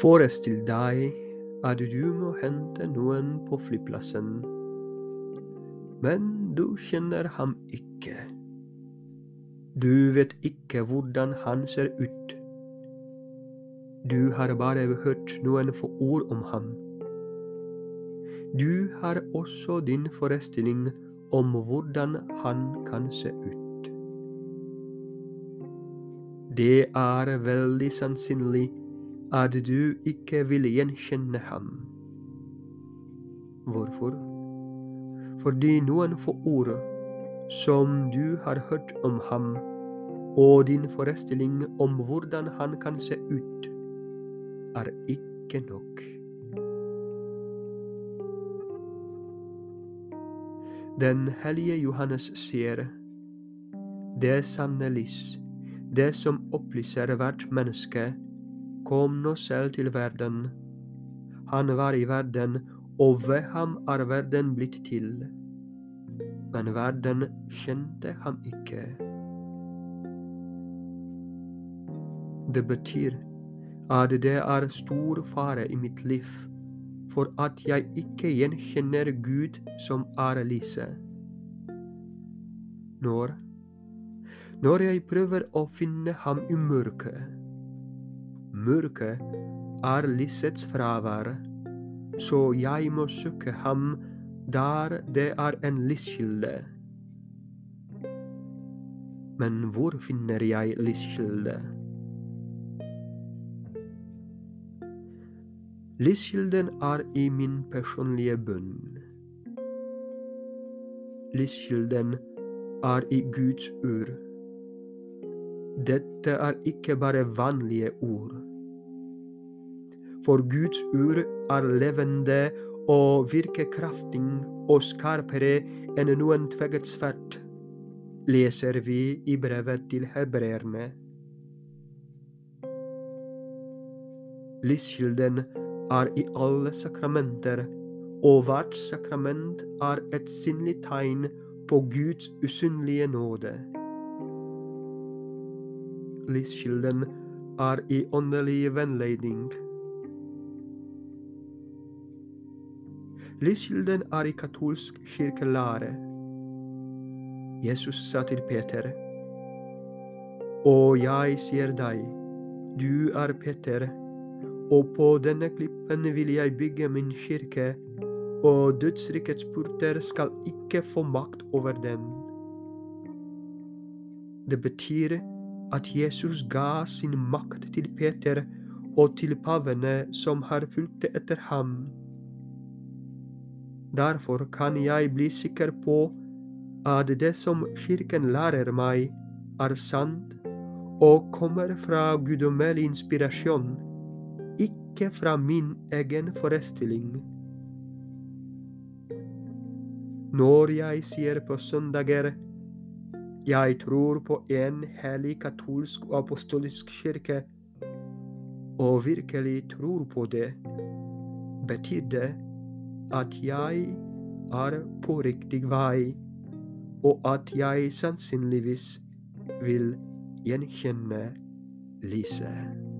Forestill deg at du må hente noen på flyplassen, men du kjenner ham ikke. Du vet ikke hvordan han ser ut. Du har bare hørt noen få ord om ham. Du har også din forestilling om hvordan han kan se ut. Det er veldig sannsynlig at du ikke vil gjenkjenne ham. Hvorfor? Fordi noen få ord som du har hørt om ham, og din forestilling om hvordan han kan se ut, er ikke nok. Den hellige Johannes sier, det sanne lys, det som opplyser hvert menneske, kom nå selv til verden. Han var i verden, og ved ham er verden blitt til. Men verden kjente ham ikke. Det betyr at det er stor fare i mitt liv for at jeg ikke gjenkjenner Gud som er lyset. Når når jeg prøver å finne ham i mørket. Mørket er lysets fravær, så jeg må søke ham der det er en lyskilde. Men hvor finner jeg lyskilde? Lyskilden er i min personlige bønn. Lyskilden er i Guds ord. Dette er ikke bare vanlige ord. For Guds ord er levende og virker kraftig og skarpere enn noen tveget sverd, leser vi i brevet til hebreerne. Lyskilden er i alle sakramenter, og hvert sakrament er et synlig tegn på Guds usynlige nåde. Lyskilden er i åndelig vennledning. Lyskilden er i katolsk kirkelære. Jesus sa til Peter, Og jeg sier deg, du er Peter, og på denne klippen vil jeg bygge min kirke, og dødsrikets porter skal ikke få makt over dem. Det betyr at Jesus ga sin makt til Peter og til pavene som har fulgt etter ham. Derfor kan jeg bli sikker på at det som Kirken lærer meg, er sant og kommer fra guddommelig inspirasjon ikke fra min egen forestilling. Når jeg sier på søndager jeg tror på en hellig katolsk og apostolisk kirke, og virkelig tror på det, betyr det at jeg er på riktig vei, og at jeg sannsynligvis vil gjenkjenne lyset.